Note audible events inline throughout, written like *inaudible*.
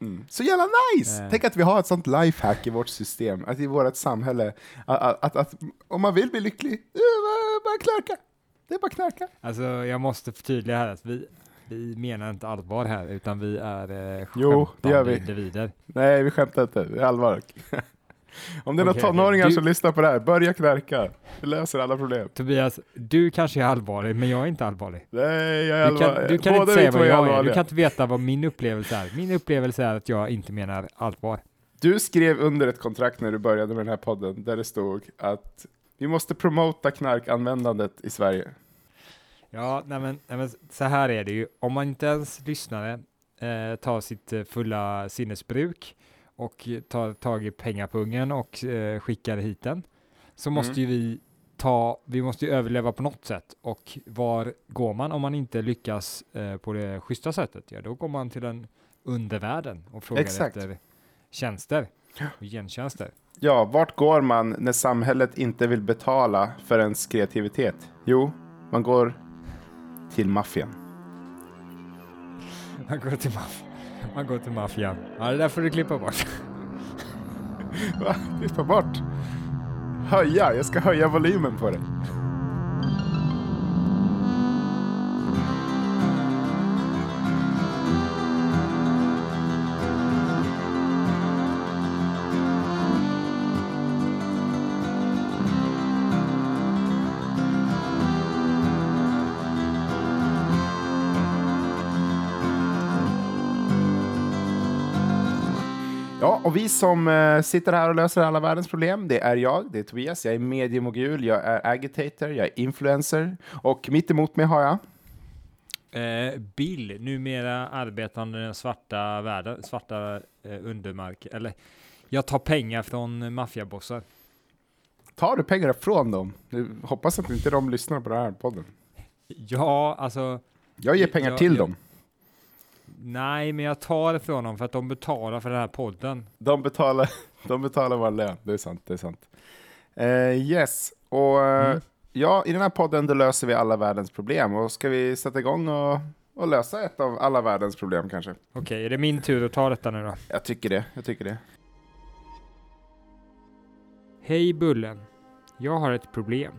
Mm. Så jävla nice! Eh. Tänk att vi har ett sånt lifehack i vårt system, att i vårt samhälle, att, att, att, att om man vill bli lycklig, det är bara knarka. Det är bara knarka. Alltså, jag måste förtydliga här att vi, vi menar inte allvar här, utan vi är eh, Jo, det gör skämtande vi. individer. Nej, vi skämtar inte, det är allvar. Om det är några Okej, okej. tonåringar Du- som lyssnar på det här, börja knarka. Det löser alla problem. Tobias, du kanske är allvarlig, men jag är inte allvarlig. Nej, jag är Du kan, allvarlig. du kan inte säga vad jag är, du kan inte veta vad min upplevelse är. Min upplevelse är att jag inte menar allvar. Du skrev under ett kontrakt när du började med den här podden, där det stod att vi måste promota knarkanvändandet i Sverige. Ja, nej men, nej men så här är det ju. Om man inte ens lyssnare eh, tar sitt eh, fulla sinnesbruk och tar tag i pengapungen och eh, skickar hit den, så måste Mm. ju vi ta, vi måste ju överleva på något sätt. Och var går man om man inte lyckas eh, på det schyssta sättet? Ja, då går man till den undervärlden och frågar Exakt. efter tjänster och gentjänster. Ja, vart går man när samhället inte vill betala för ens kreativitet? Jo, man går till maffian. Man går till maffian. Man går till maffian. Ja, det där får du klippa bort. Va? Klippa bort? Höja, jag ska höja volymen på dig. Ja, och vi som eh, sitter här och löser alla världens problem, det är jag, det är Tobias, jag är mediemogul, jag är agitator, jag är influencer och mitt emot mig har jag Eh, Bill, numera arbetande i den svarta världen, svarta eh, undermark, eller jag tar pengar från maffiabossar. Tar du pengar från dem? Nu hoppas att inte de lyssnar på den här podden. Ja, alltså, Jag ger pengar Ja, till ja. dem. Nej, men jag tar det från dem för att de betalar för den här podden. De betalar, *laughs* de betalar vår lön, det är sant. Det är sant. Eh, yes, och eh, Mm. ja, i den här podden då löser vi alla världens problem. Och ska vi sätta igång och, och lösa ett av alla världens problem kanske? Okej, är det min tur att ta detta nu då? Jag tycker det, jag tycker det. Hej Bullen. Jag har ett problem.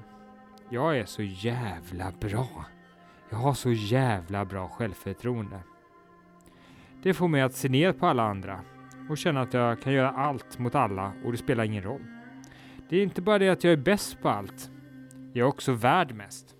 Jag är så jävla bra. Jag har så jävla bra självförtroende. Det får mig att se ner på alla andra och känna att jag kan göra allt mot alla och det spelar ingen roll. Det är inte bara det att jag är bäst på allt. Jag är också värd mest.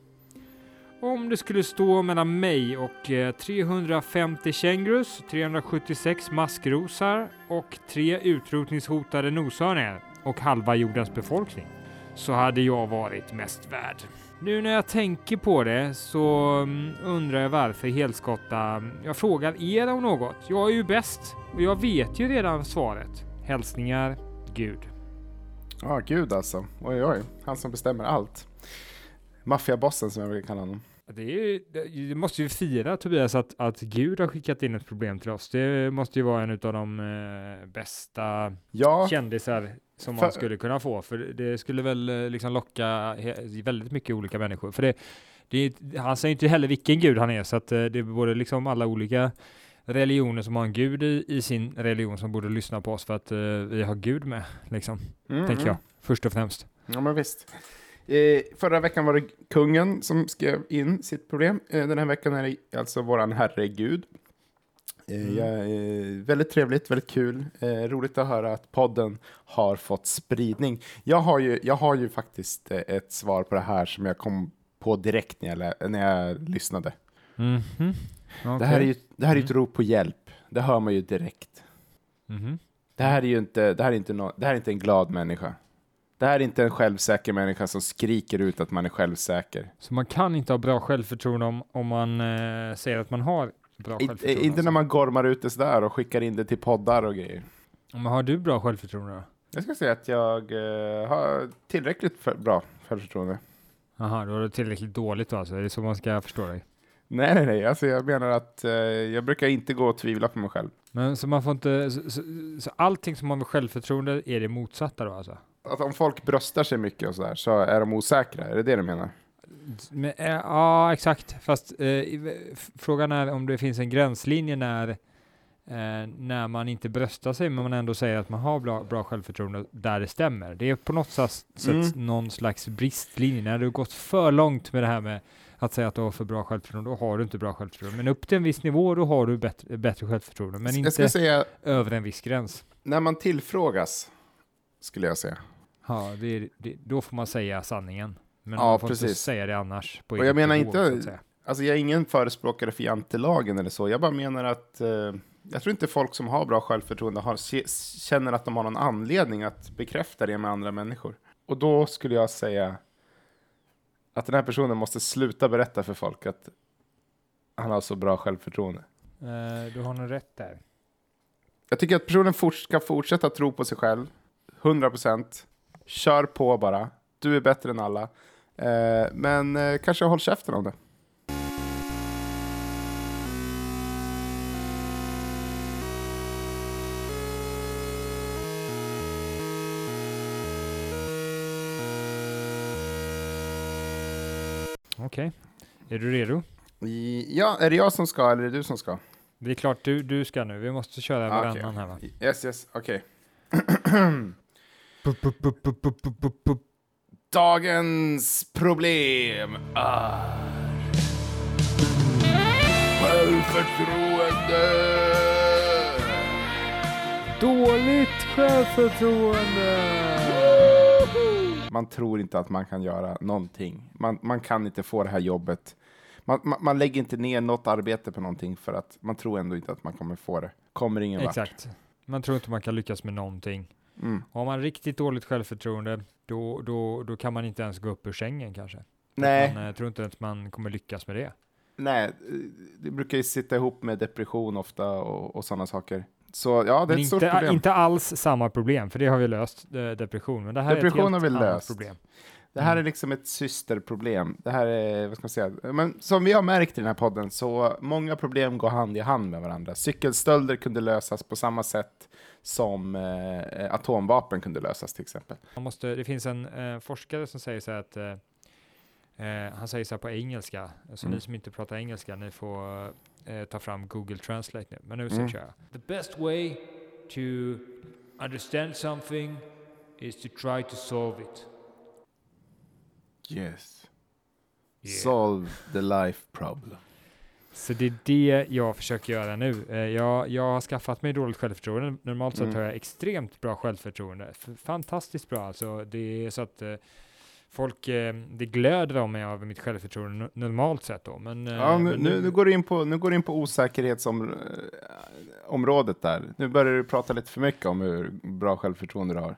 Om det skulle stå mellan mig och eh, 350 kängurus, 376 maskrosar och tre utrotningshotade noshörningar och halva jordens befolkning så hade jag varit mest värd. Nu när jag tänker på det så mm, undrar jag varför helskotta mm, jag frågar er om något. Jag är ju bäst och jag vet ju redan svaret. Hälsningar Gud. Ja, gud alltså. Oj, oj. Han som bestämmer allt. Maffiabossen som jag brukar kalla honom. Det, ju- det måste ju fira Tobias att, att Gud har skickat in ett problem till oss. Det måste ju vara en av de eh, bästa Ja, kändisar som För- man skulle kunna få. För det skulle väl eh, liksom locka väldigt mycket olika människor. För det, det, han säger inte heller vilken gud han är, så att eh, det är både liksom alla olika religioner som har en gud i, i sin religion som borde lyssna på oss för att eh, vi har Gud med, liksom, mm, tänker jag, mm. först och främst. Ja, men visst. Eh, förra veckan var det kungen som skrev in sitt problem. Eh, den här veckan är det alltså våran herre Gud. Eh, Mm. jag, eh, väldigt trevligt, väldigt kul. Eh, roligt att höra att podden har fått spridning. Jag har ju, jag har ju faktiskt ett svar på det här som jag kom på direkt när jag, när jag lyssnade. Mhm. Det här är ju, det här är ett Mm. rop på hjälp. Det hör man ju direkt. Mhm. Det här är ju inte, det här är inte, nå- det här är inte en glad människa. Det här är inte en självsäker människa som skriker ut att man är självsäker. Så man kan inte ha bra självförtroende om, om man eh, säger att man har bra I, självförtroende. inte när alltså. man gormar ut det sådär och skickar in det till poddar och grejer. Men har du bra självförtroende då? Jag ska säga att jag eh, har tillräckligt för, bra självförtroende. Jaha, då är det tillräckligt dåligt då alltså? Är det så man ska förstå dig? Nej, nej, nej. Alltså, jag menar att eh, jag brukar inte gå och tvivla på mig själv. Men så man får inte, så, så, så allting som har med självförtroende är det motsatta då alltså? Att om folk bröstar sig mycket och sådär så är de osäkra. Är det det du menar? Men, eh, ja, exakt. Fast f- frågan är om det finns en gränslinje när eh, när man inte bröstar sig men man ändå säger att man har bra, bra självförtroende där det stämmer. Det är på något sätt Mm. någon slags bristlinje. När du gått för långt med det här med att säga att du har för bra självförtroende, då har du inte bra självförtroende. Men upp till en viss nivå, då har du bättre, bättre självförtroende. Men inte säga, över en viss gräns. när man tillfrågas, skulle jag säga. Ja, det det, då får man säga sanningen. Men Ja, man får inte precis. säga det annars. Och jag menar inte- säga. Alltså jag är ingen förespråkare för jantelagen eller så. Jag bara menar att eh, jag tror inte folk som har bra självförtroende har, känner att de har någon anledning att bekräfta det med andra människor. Och då skulle jag säga att den här personen måste sluta berätta för folk att han har så bra självförtroende. Eh, du har nog rätt där. Jag tycker att personen fort, ska fortsätta tro på sig själv. 100%. Kör på bara. Du är bättre än alla. Eh, men eh, kanske håll käften om det. Okej. Är du redo? Ja, är det jag som ska eller är det du som ska? Det är klart du, du ska nu. Vi måste köra Ah, varannan här va? Yes, yes, okej. *clears throat* *clears throat* Dagens problem är självförtroende. Dåligt självförtroende! Man tror inte att man kan göra någonting. Man, man kan inte få det här jobbet. Man, man, man lägger inte ner något arbete på någonting för att man tror ändå inte att man kommer få det. Kommer ingen vart. Exakt. Man tror inte man kan lyckas med någonting. Mm. Har man riktigt dåligt självförtroende, då, då, då kan man inte ens gå upp ur sängen kanske. Nej, Man eh, tror inte att man kommer lyckas med det. nej, eh, det brukar ju sitta ihop med depression ofta och, och sådana saker. Så ja, det är ett stort inte, problem. inte alls samma problem, för det har vi löst, eh, depression. Men det här Depression är ett har helt vi annat löst. problem. Det här Mm. är liksom ett systerproblem. Det här är, vad ska man säga, men som vi har märkt i den här podden så många problem går hand i hand med varandra. Cykelstölder kunde lösas på samma sätt som eh, atomvapen kunde lösas till exempel. Man måste, det finns en eh, forskare som säger så här att eh, eh, han säger så här på engelska, så Mm. ni som inte pratar engelska, ni får eh, ta fram Google Translate nu. Men nu så Mm. kör jag. The best way to understand something is to try to solve it. Yes. Yeah. Solve the life problem. Så det är det jag försöker göra nu. Eh, Jag, jag har skaffat mig dåligt självförtroende. Normalt sett Mm. har jag extremt bra självförtroende. Fantastiskt bra alltså. Det är så att eh, folk, eh, det glöder om mig över mitt självförtroende no- normalt sett då. Men, Ja, nu, men nu, nu, går du in på, nu går in på osäkerhetsområdet där. Nu börjar du prata lite för mycket om hur bra självförtroende du har.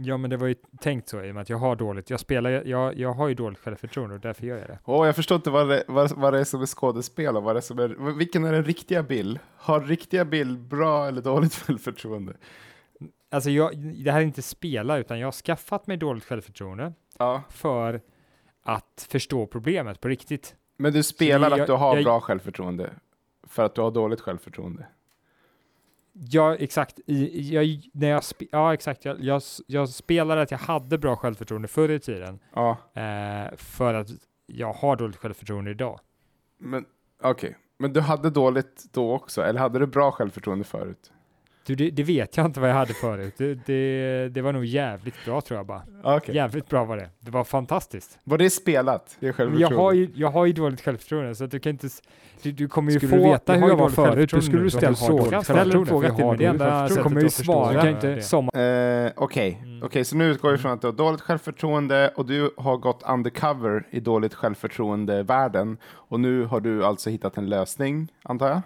Ja, men det var ju tänkt så i och med att jag har dåligt. Jag spelar, jag, jag har ju dåligt självförtroende och därför gör jag det. Åh, jag förstår inte vad det, vad, vad det är som är skådespel och vad det är som är, vilken är den riktiga Bill? Har riktiga Bill bra eller dåligt *laughs* självförtroende? Alltså, jag, det här är inte spela, utan jag har skaffat mig dåligt självförtroende Ja, för att förstå problemet på riktigt. men du spelar jag- att du har jag- bra självförtroende för att du har dåligt självförtroende. Ja, exakt. I, jag, när jag, ja, exakt. Jag, jag, jag spelade att jag hade bra självförtroende förr i tiden Ja, eh, för att jag har dåligt självförtroende idag. men okej. Men du hade dåligt då också, eller hade du bra självförtroende förut? Du, det, det vet jag inte vad jag hade förut. Det, det, det var nog jävligt bra tror jag bara. Okej. Jävligt bra var det. Det var fantastiskt. Var det spelat? Det jag har, ju, jag har ju dåligt självförtroende så att du kan inte... Du, du kommer ju Skulle få... veta hur jag var förut, då skulle du ställa frågan. ställ en fråga till mig. Det enda sättet kommer ju svara. Eh, Okej, Mm. Okej, så nu utgår vi från att du har dåligt självförtroende och du har gått undercover i dåligt självförtroende-världen. Och nu har du alltså hittat en lösning, antar jag?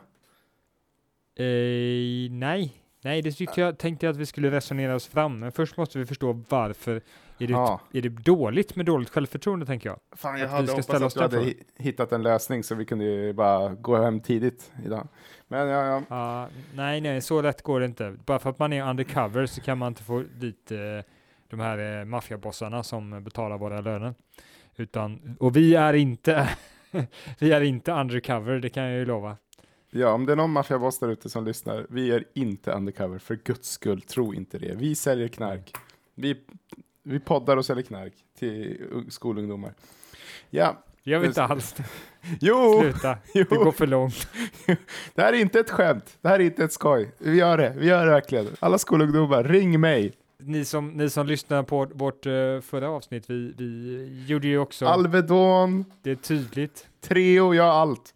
Eh, nej, nej, det tyckte jag, tänkte jag att vi skulle resonera oss fram. Men först måste vi förstå varför är det, Ja. är det dåligt med dåligt självförtroende, tänker jag. Fan, Att jag vi hade ska hoppats att du hade hi- hittat en lösning så vi kunde ju bara gå hem tidigt idag. Men ja, ja. Ja, nej, nej, så lätt går det inte. Bara för att man är undercover så kan man inte få dit eh, de här eh, maffiabossarna som betalar våra löner. Utan, och vi är inte, *laughs* vi är inte undercover, det kan jag ju lova. Ja, om det är någon maffiaboss där ute som lyssnar, vi är inte undercover, för guds skull, tro inte det. Vi säljer knark. Vi, vi poddar och säljer knark till skolungdomar. Ja, vet Men- inte alls. *laughs* Jo, Sluta, jo. det går för långt. *laughs* det här är inte ett skämt. Det här är inte ett skoj. Vi gör det. Vi gör det verkligen. Alla skolungdomar, ring mig. Ni som, ni som lyssnar på vårt eh, förra avsnitt, vi, vi gjorde ju också Alvedon, det tydligt. Treo, ja allt.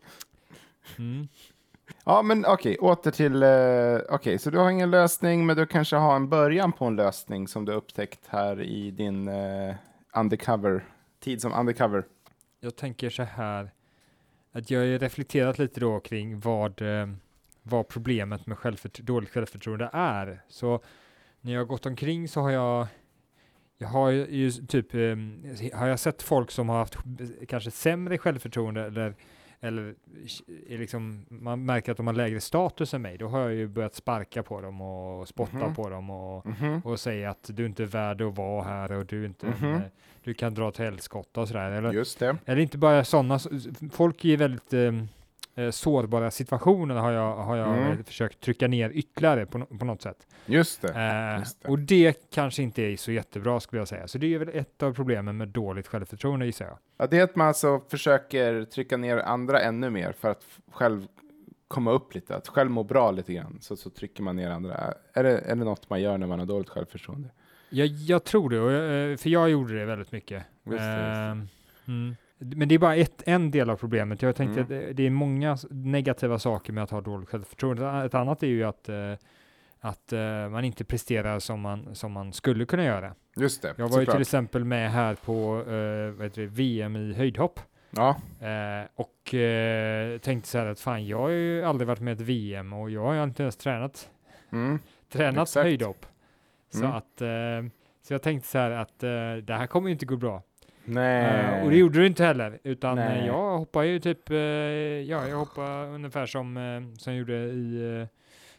Mm. Ja, men okej, åter till... eh, Okej, så du har ingen lösning, men du kanske har en början på en lösning som du upptäckt här i din uh, undercover, tid som undercover. Jag tänker så här, att jag har ju reflekterat lite då kring vad, eh, vad problemet med självfört- dåligt självförtroende är. Så när jag har gått omkring så har jag jag har ju typ, eh, har jag sett folk som har haft eh, kanske sämre självförtroende eller, eller är liksom, man märker att de har lägre status än mig, då har jag ju börjat sparka på dem och spotta Mhm. på dem och, Mhm. och säga att du inte är värd att vara här och du är inte, Mhm. eh, du kan dra till helskotta och sådär. Eller, Just det. eller inte bara sådana, folk i väldigt eh, eh, sårbara situationer har jag, har jag Mm. försökt trycka ner ytterligare på, på något sätt. Just det. Eh, just det. Och det kanske inte är så jättebra skulle jag säga. Så det är väl ett av problemen med dåligt självförtroende gissar jag. Ja, det är att man alltså försöker trycka ner andra ännu mer för att själv komma upp lite, att själv må bra lite grann. Så, så trycker man ner andra. Är det, är det något man gör när man har dåligt självförtroende? Jag, jag tror det, jag, eh, för jag gjorde det väldigt mycket. Just det, just det. Ehm, mm. Men det är bara ett, en del av problemet. Jag tänkte Mm. att det, det är många negativa saker med att ha dåligt självförtroende. Ett annat är ju att, eh, att eh, man inte presterar som man, som man skulle kunna göra. Just det, Jag var ju såklart. till exempel med här på eh, vad heter det, VM i höjdhopp. Ja, Eh, och eh, tänkte så här att fan, jag har ju aldrig varit med i ett VM och jag har ju inte ens tränat, mm. *laughs* tränat Exakt. höjdhopp. Så Mm. att, eh, så jag tänkte så här att det här kommer ju inte gå bra. Nej. Eh, och det gjorde det inte heller, utan eh, Nej. jag hoppar ju typ, eh, ja, jag hoppar ungefär som, som jag gjorde i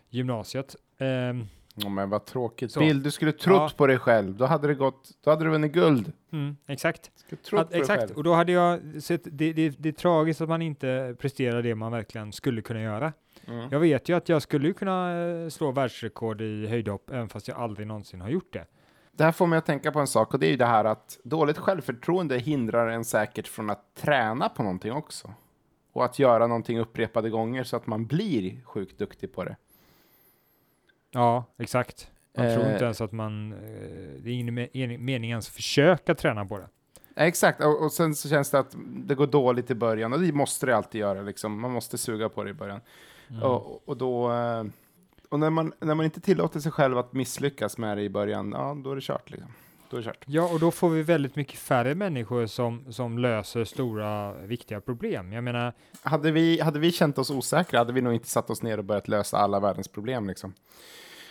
gymnasiet. Ehm, Ja, men vad tråkigt. Så. Bill, du skulle trott Ja. på dig själv. Då hade det gått, då hade du vunnit guld. mm, exakt. Du Att, exakt, och då hade jag sett, det, det, det är tragiskt att man inte presterar det man verkligen skulle kunna göra. Mm. Jag vet ju att jag skulle kunna slå världsrekord i höjdhopp, även fast jag aldrig någonsin har gjort det. Det här får mig att tänka på en sak och det är ju det här att dåligt självförtroende hindrar en säkert från att träna på någonting också. Och att göra någonting upprepade gånger så att man blir sjukt duktig på det. Ja, exakt. Man tror Eh. inte ens att man, eh, det är ingen me- en- mening ens att försöka träna på det. Exakt, och, och sen så känns det att det går dåligt i början och det måste det alltid göra liksom. Man måste suga på det i början. Mm. Och, och då... Och när man, när man inte tillåter sig själv att misslyckas med det i början, ja, då är det kört liksom. Då är det kört. Ja, och då får vi väldigt mycket färre människor som, som löser stora, viktiga problem. Jag menar, Hade vi, hade vi känt oss osäkra hade vi nog inte satt oss ner och börjat lösa alla världens problem liksom.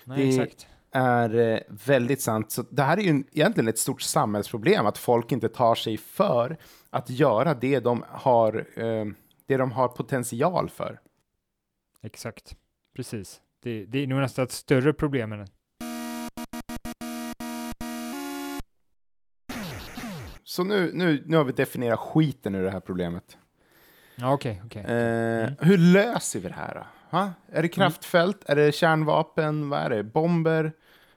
nej, Det- exakt. är eh, väldigt sant. Så det här är ju en- egentligen ett stort samhällsproblem, att folk inte tar sig för att göra det de har, eh, det de har potential för. Exakt. Precis. Det, det är nog nästan ett större problem än Så nu, nu, nu har vi definierat skiten ur det här problemet. Ja, okej, okej. Eh, Hur löser vi det här då? Ha? Är det kraftfält? Är det kärnvapen? Vad är det? Bomber?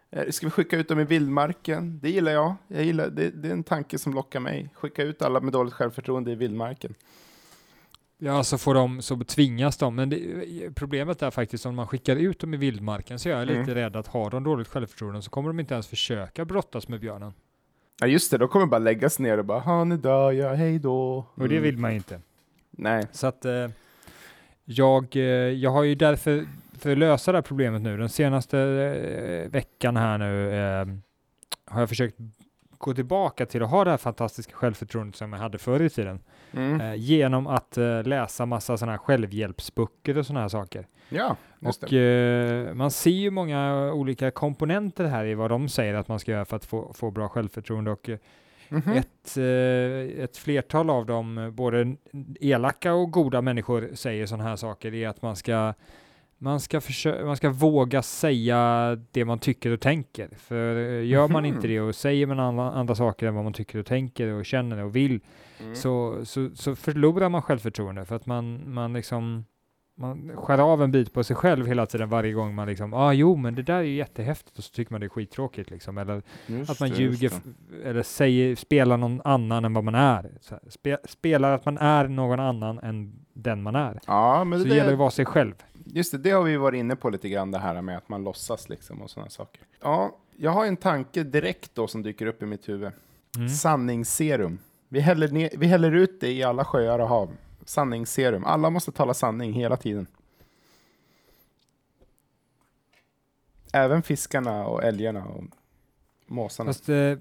Eh, Ska vi skicka ut dem i vildmarken? Det gillar jag. jag gillar, det, det är en tanke som lockar mig. Skicka ut alla med dåligt självförtroende i vildmarken. Ja, så får de, så tvingas de. Men det, problemet är faktiskt om man skickar ut dem i vildmarken så är jag Mm. lite rädd att har de dåligt självförtroende så kommer de inte ens försöka brottas med björnen. Ja just det, då kommer bara läggas ner och bara ha nu dör jag, hej då. Och det Mm. vill man ju inte. Nej. Så att eh, jag, eh, jag har ju därför, för att lösa det här problemet nu, den senaste eh, veckan här nu, eh, har jag försökt gå tillbaka till att ha det här fantastiska självförtroendet som jag hade förr i tiden. Mm. Eh, genom att eh, läsa massa sådana här självhjälpsböcker och sådana här saker. Ja, just Och det. eh, man ser ju många olika komponenter här i vad de säger att man ska göra för att få, få bra självförtroende och eh, Mhm. ett, eh, ett flertal av dem, både elaka och goda människor säger sådana här saker, är att man ska man ska, försö- man ska våga säga det man tycker och tänker. För eh, gör man Mhm. inte det och säger man andra, andra saker än vad man tycker och tänker och känner och vill, Mm. så, så, så förlorar man självförtroende för att man, man liksom man skär av en bit på sig själv hela tiden varje gång man liksom, ah, jo men det där är ju jättehäftigt och så tycker man det är skittråkigt liksom. Eller Just att man det, ljuger eller säger, spelar någon annan än vad man är. Spe, spelar att man är någon annan än den man är. Ja, men Så det, det gäller att vara sig själv. Just det, det har vi varit inne på lite grann, det här med att man låtsas liksom och sådana saker. Ja, jag har en tanke direkt då som dyker upp i mitt huvud. Mm. Sanningsserum. Vi häller, ner, vi häller ut det i alla sjöar och hav. Sanningsserum. Alla måste tala sanning hela tiden. Även fiskarna och älgarna och måsarna. Fast eh,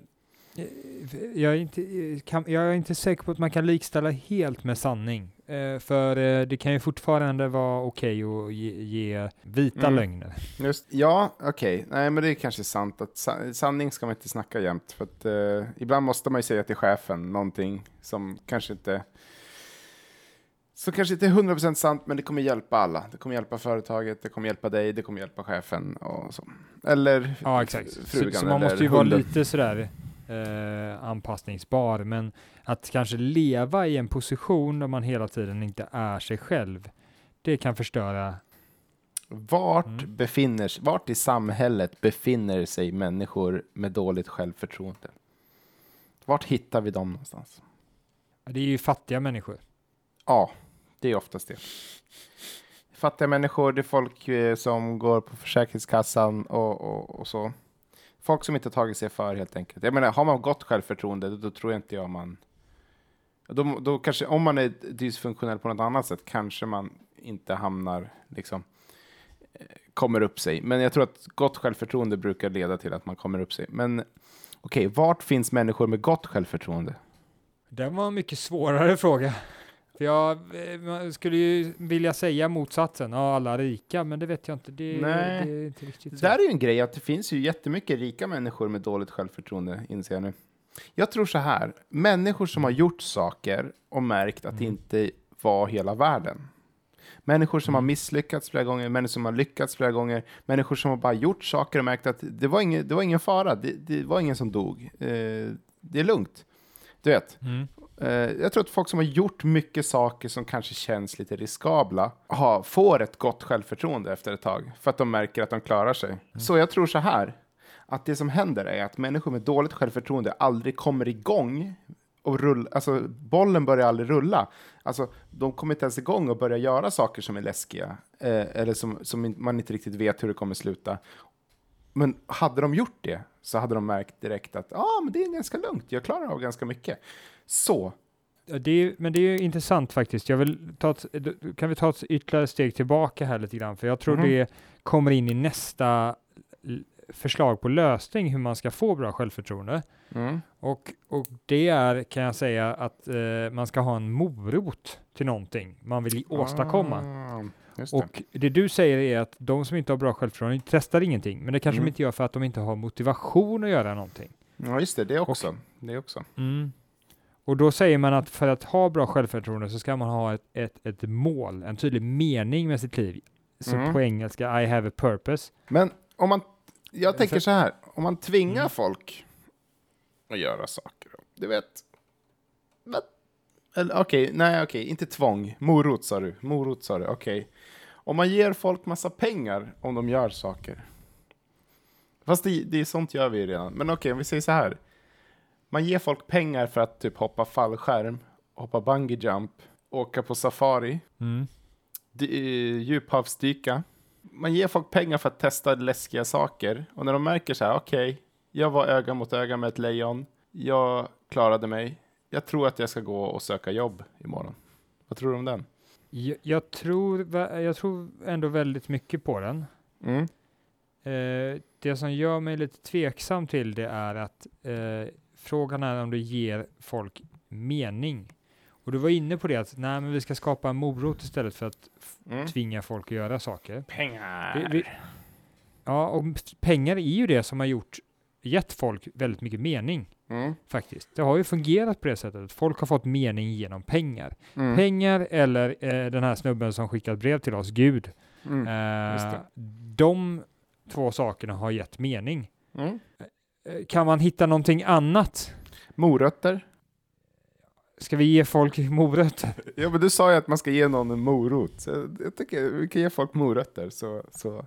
jag, är inte, eh, kan, jag är inte säker på att man kan likställa helt med sanning. Eh, för eh, det kan ju fortfarande vara okej att ge, ge vita Mm. lögner. Just, ja, okej. Nej, men det är kanske sant att sa- sanning ska man inte snacka jämt. För att eh, ibland måste man ju säga till chefen någonting som kanske inte så kanske inte är 100% sant, men det kommer hjälpa alla. Det kommer hjälpa företaget, det kommer hjälpa dig, det kommer hjälpa chefen och så. Eller Ja, exakt. Så, frugan så man eller måste ju vara hunden. lite sådär eh, anpassningsbar, men att kanske leva i en position där man hela tiden inte är sig själv, det kan förstöra. Vart, Mm. befinner, vart i samhället befinner sig människor med dåligt självförtroende? Vart hittar vi dem någonstans? Det är ju fattiga människor. Ja, det är oftast det. Fattiga människor, det är folk eh, som går på Försäkringskassan och, och, och så. Folk som inte tagit sig för helt enkelt. Jag menar, har man gott självförtroende, då, då tror jag inte jag man... Då, då kanske, om man är dysfunktionell på något annat sätt, kanske man inte hamnar, liksom, eh, kommer upp sig. Men jag tror att gott självförtroende brukar leda till att man kommer upp sig. Men okej, vart finns människor med gott självförtroende? Det var en mycket svårare fråga. För jag eh, skulle ju vilja säga motsatsen, ja alla rika, men det vet jag inte. Det, Nej. det är inte riktigt så. där är ju en grej, att det finns ju jättemycket rika människor med dåligt självförtroende, inser jag nu. Jag tror så här, människor som har gjort saker och märkt att det inte var hela världen. Människor som har misslyckats flera gånger, människor som har lyckats flera gånger, människor som har bara gjort saker och märkt att det var ingen, det var ingen fara, det, det var ingen som dog. Eh, det är lugnt. Du vet, Mm. Eh, jag tror att folk som har gjort mycket saker som kanske känns lite riskabla har, får ett gott självförtroende efter ett tag för att de märker att de klarar sig. Så jag tror så här, att det som händer är att människor med dåligt självförtroende aldrig kommer igång och rull, alltså bollen börjar aldrig rulla. Alltså, de kommer inte ens igång och börjar göra saker som är läskiga eh, eller som, som man inte riktigt vet hur det kommer sluta. Men hade de gjort det så hade de märkt direkt att ah, men det är ganska lugnt, jag klarar av ganska mycket. Så, Det är, men det är ju intressant faktiskt. Jag vill ta ett, kan vi ta ett ytterligare steg tillbaka här lite grann? För jag tror Mhm. det kommer in i nästa förslag på lösning hur man ska få bra självförtroende. mm. Och, och det är, kan jag säga, att eh, man ska ha en morot till någonting man vill åstadkomma. Ah, just det. Och det du säger är att de som inte har bra självförtroende testar ingenting, men det kanske Mm. de inte gör för att de inte har motivation att göra någonting. Ja, just det, det också. Det också. Och då säger man att för att ha bra självförtroende så ska man ha ett, ett, ett mål, en tydlig mening med sitt liv. Så Mm. på engelska, I have a purpose. Men om man, jag tänker för- så här, om man tvingar Mm. folk att göra saker, du vet. okej, nej okej, inte tvång. Morot sa du. Morot sa du, okej. Om man ger folk massa pengar om de gör saker. Fast det, det är sånt gör vi redan. Men okej, om vi säger så här. Man ger folk pengar för att typ hoppa fallskärm, hoppa bungee jump, åka på safari, dy- eh, djuphavsdyka. Man ger folk pengar för att testa läskiga saker. Och när de märker så här, okej, jag var öga mot öga med ett lejon. Jag klarade mig. Jag tror att jag ska gå och söka jobb imorgon. Vad tror du om den? Jag, jag, tror, jag tror ändå väldigt mycket på den. Mm. Eh, det som gör mig lite tveksam till det är att eh, frågan är om det ger folk mening. Och du var inne på det att nej, men vi ska skapa en morot istället för att Mm. tvinga folk att göra saker. Pengar. Vi, vi, ja, och pengar är ju det som har gjort, gett folk väldigt mycket mening Mm. faktiskt. Det har ju fungerat på det sättet. Folk har fått mening genom pengar. Mm. Pengar eller eh, den här snubben som skickat brev till oss, Gud. Mm. Eh, de två sakerna har gett mening. Mm. Eh, Kan man hitta någonting annat? Morötter. ska vi ge folk morötter? Ja, men du sa ju att man ska ge någon en morot. Så jag tycker vi kan ge folk morötter så, så,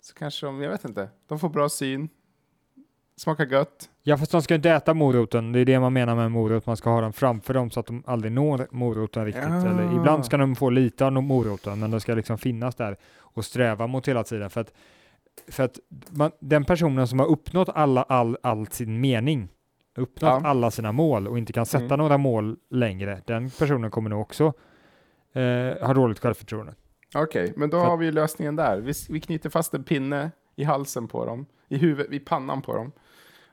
så kanske de, jag vet inte, de får bra syn, smakar gött. Ja, fast de ska inte äta moroten. Det är det man menar med morot. Man ska ha den framför dem så att de aldrig når moroten riktigt. Ja. Eller ibland ska de få lite av moroten, men den ska liksom finnas där och sträva mot hela tiden. För att, för att man, den personen som har uppnått alla, all, all sin mening, uppnått Ja. alla sina mål och inte kan sätta Mm. några mål längre, den personen kommer nog också eh, ha dåligt självförtroende. Okej, men då För- har vi lösningen där. Vi, vi knyter fast en pinne i halsen på dem, i huvudet, i pannan på dem.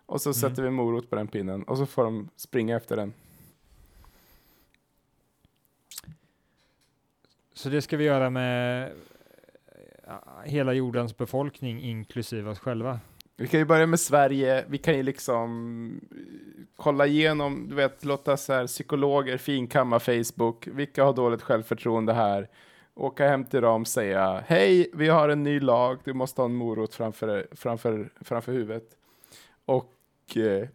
Och så Mm. sätter vi morot på den pinnen och så får de springa efter den. Så det ska vi göra med eh, hela jordens befolkning, inklusive oss själva. Vi kan ju börja med Sverige, vi kan ju liksom eh, kolla igenom, du vet, låta så här psykologer finkamma Facebook, vilka har dåligt självförtroende här? Åka hem till dem, säga hej, vi har en ny lag, du måste ha en morot framför, framför, framför huvudet. Och eh,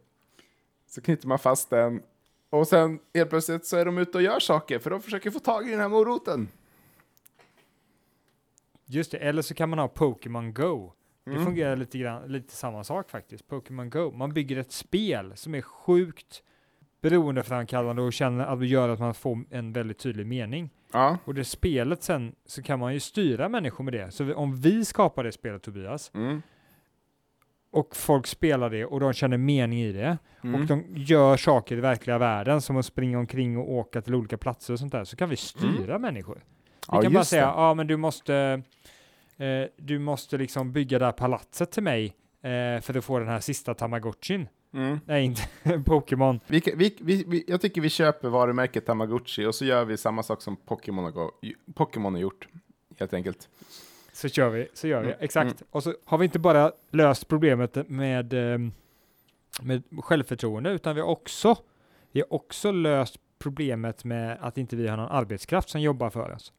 så knyter man fast den och sen helt plötsligt så är de ute och gör saker för de försöker få tag i den här moroten. Just det, eller så kan man ha Pokémon Go. Det Mm. fungerar lite, grann, lite samma sak faktiskt. Pokémon Go. Man bygger ett spel som är sjukt beroendeframkallande och känner att det gör att man får en väldigt tydlig mening. Ja. Och det spelet sen så kan man ju styra människor med det. Så vi- om vi skapar det spelet Tobias Mm. Och folk spelar det och de känner mening i det Mm. och de gör saker i verkliga världen som att springa omkring och åka till olika platser och sånt där så kan vi styra människor. Vi Ja, kan bara säga, ja men du måste, eh, du måste liksom bygga det här palatset till mig eh, för att få den här sista Tamagotchin. Mm. Nej, inte *laughs* Pokémon. Vi, vi, vi, jag tycker vi köper varumärket Tamagotchi och så gör vi samma sak som Pokémon har, Pokémon har gjort. Helt enkelt. Så kör vi, så gör vi. Mm, Exakt. Och så har vi inte bara löst problemet med, eh, med självförtroende, utan vi har också, vi har också löst problemet med att inte vi har någon arbetskraft som jobbar för oss.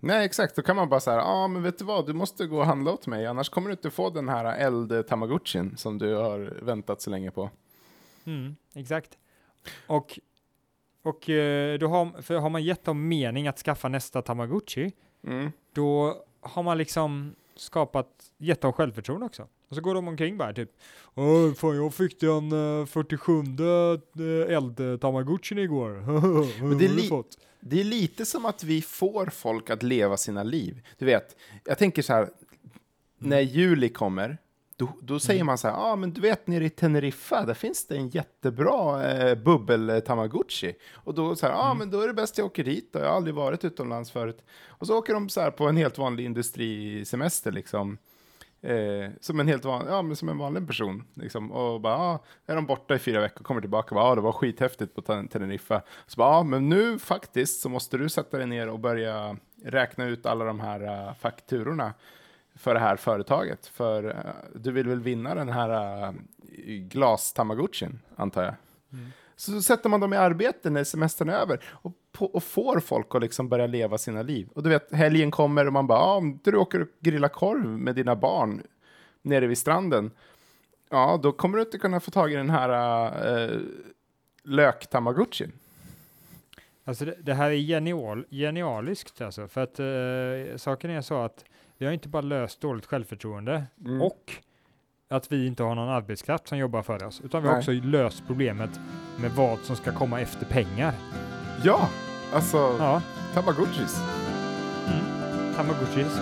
Nej, exakt. Då kan man bara säga, ja ah, men vet du vad, du måste gå och handla åt mig, annars kommer du inte få den här eld-tamagotchin som du har väntat så länge på. Mm, exakt. Och, och eh, då har, för har man gett dem mening att skaffa nästa Tamagotchi, Mm. då har man liksom skapat, gett dem självförtroende också. Och så går de omkring bara typ, Åh, fan jag fick den uh, 47 uh, eld-tamagotchin igår. *laughs* Men det är li-? Det är lite som att vi får folk att leva sina liv. Du vet, jag tänker så här, när juli kommer, då, då säger man så här, ja ah, men du vet nere i Teneriffa, där finns det en jättebra eh, bubbel-tamagotchi. Och då så här, ja ah, men då är det bäst jag åker dit då, jag har aldrig varit utomlands förut. Och så åker de så här på en helt vanlig industrisemester liksom. Eh, som en helt van, ja, men som en vanlig person. Liksom. Och bara, ah, är de borta i fyra veckor, kommer tillbaka och bara, ah, det var skithäftigt på Ten- Teneriffa. Så bara, ah, men nu faktiskt så måste du sätta dig ner och börja räkna ut alla de här uh, fakturorna för det här företaget. För eh, du vill väl vinna den här uh, glas-tamagotchin, antar jag. Mm. Så sätter man dem i arbete när semestern är över och, på, och får folk att liksom börja leva sina liv. Och du vet, helgen kommer och man bara, ja, om du åker och grillar korv med dina barn nere vid stranden, ja, då kommer du inte kunna få tag i den här uh, lök-tamagotchin. Alltså det, det här är genial, genialiskt alltså, för att eh, saken är så att vi har inte bara löst dåligt självförtroende Mm. och att vi inte har någon arbetskraft som jobbar för oss, utan vi har också löst problemet med vad som ska komma efter pengar. Ja, alltså Ja, tamagotchis. Tamagotchis.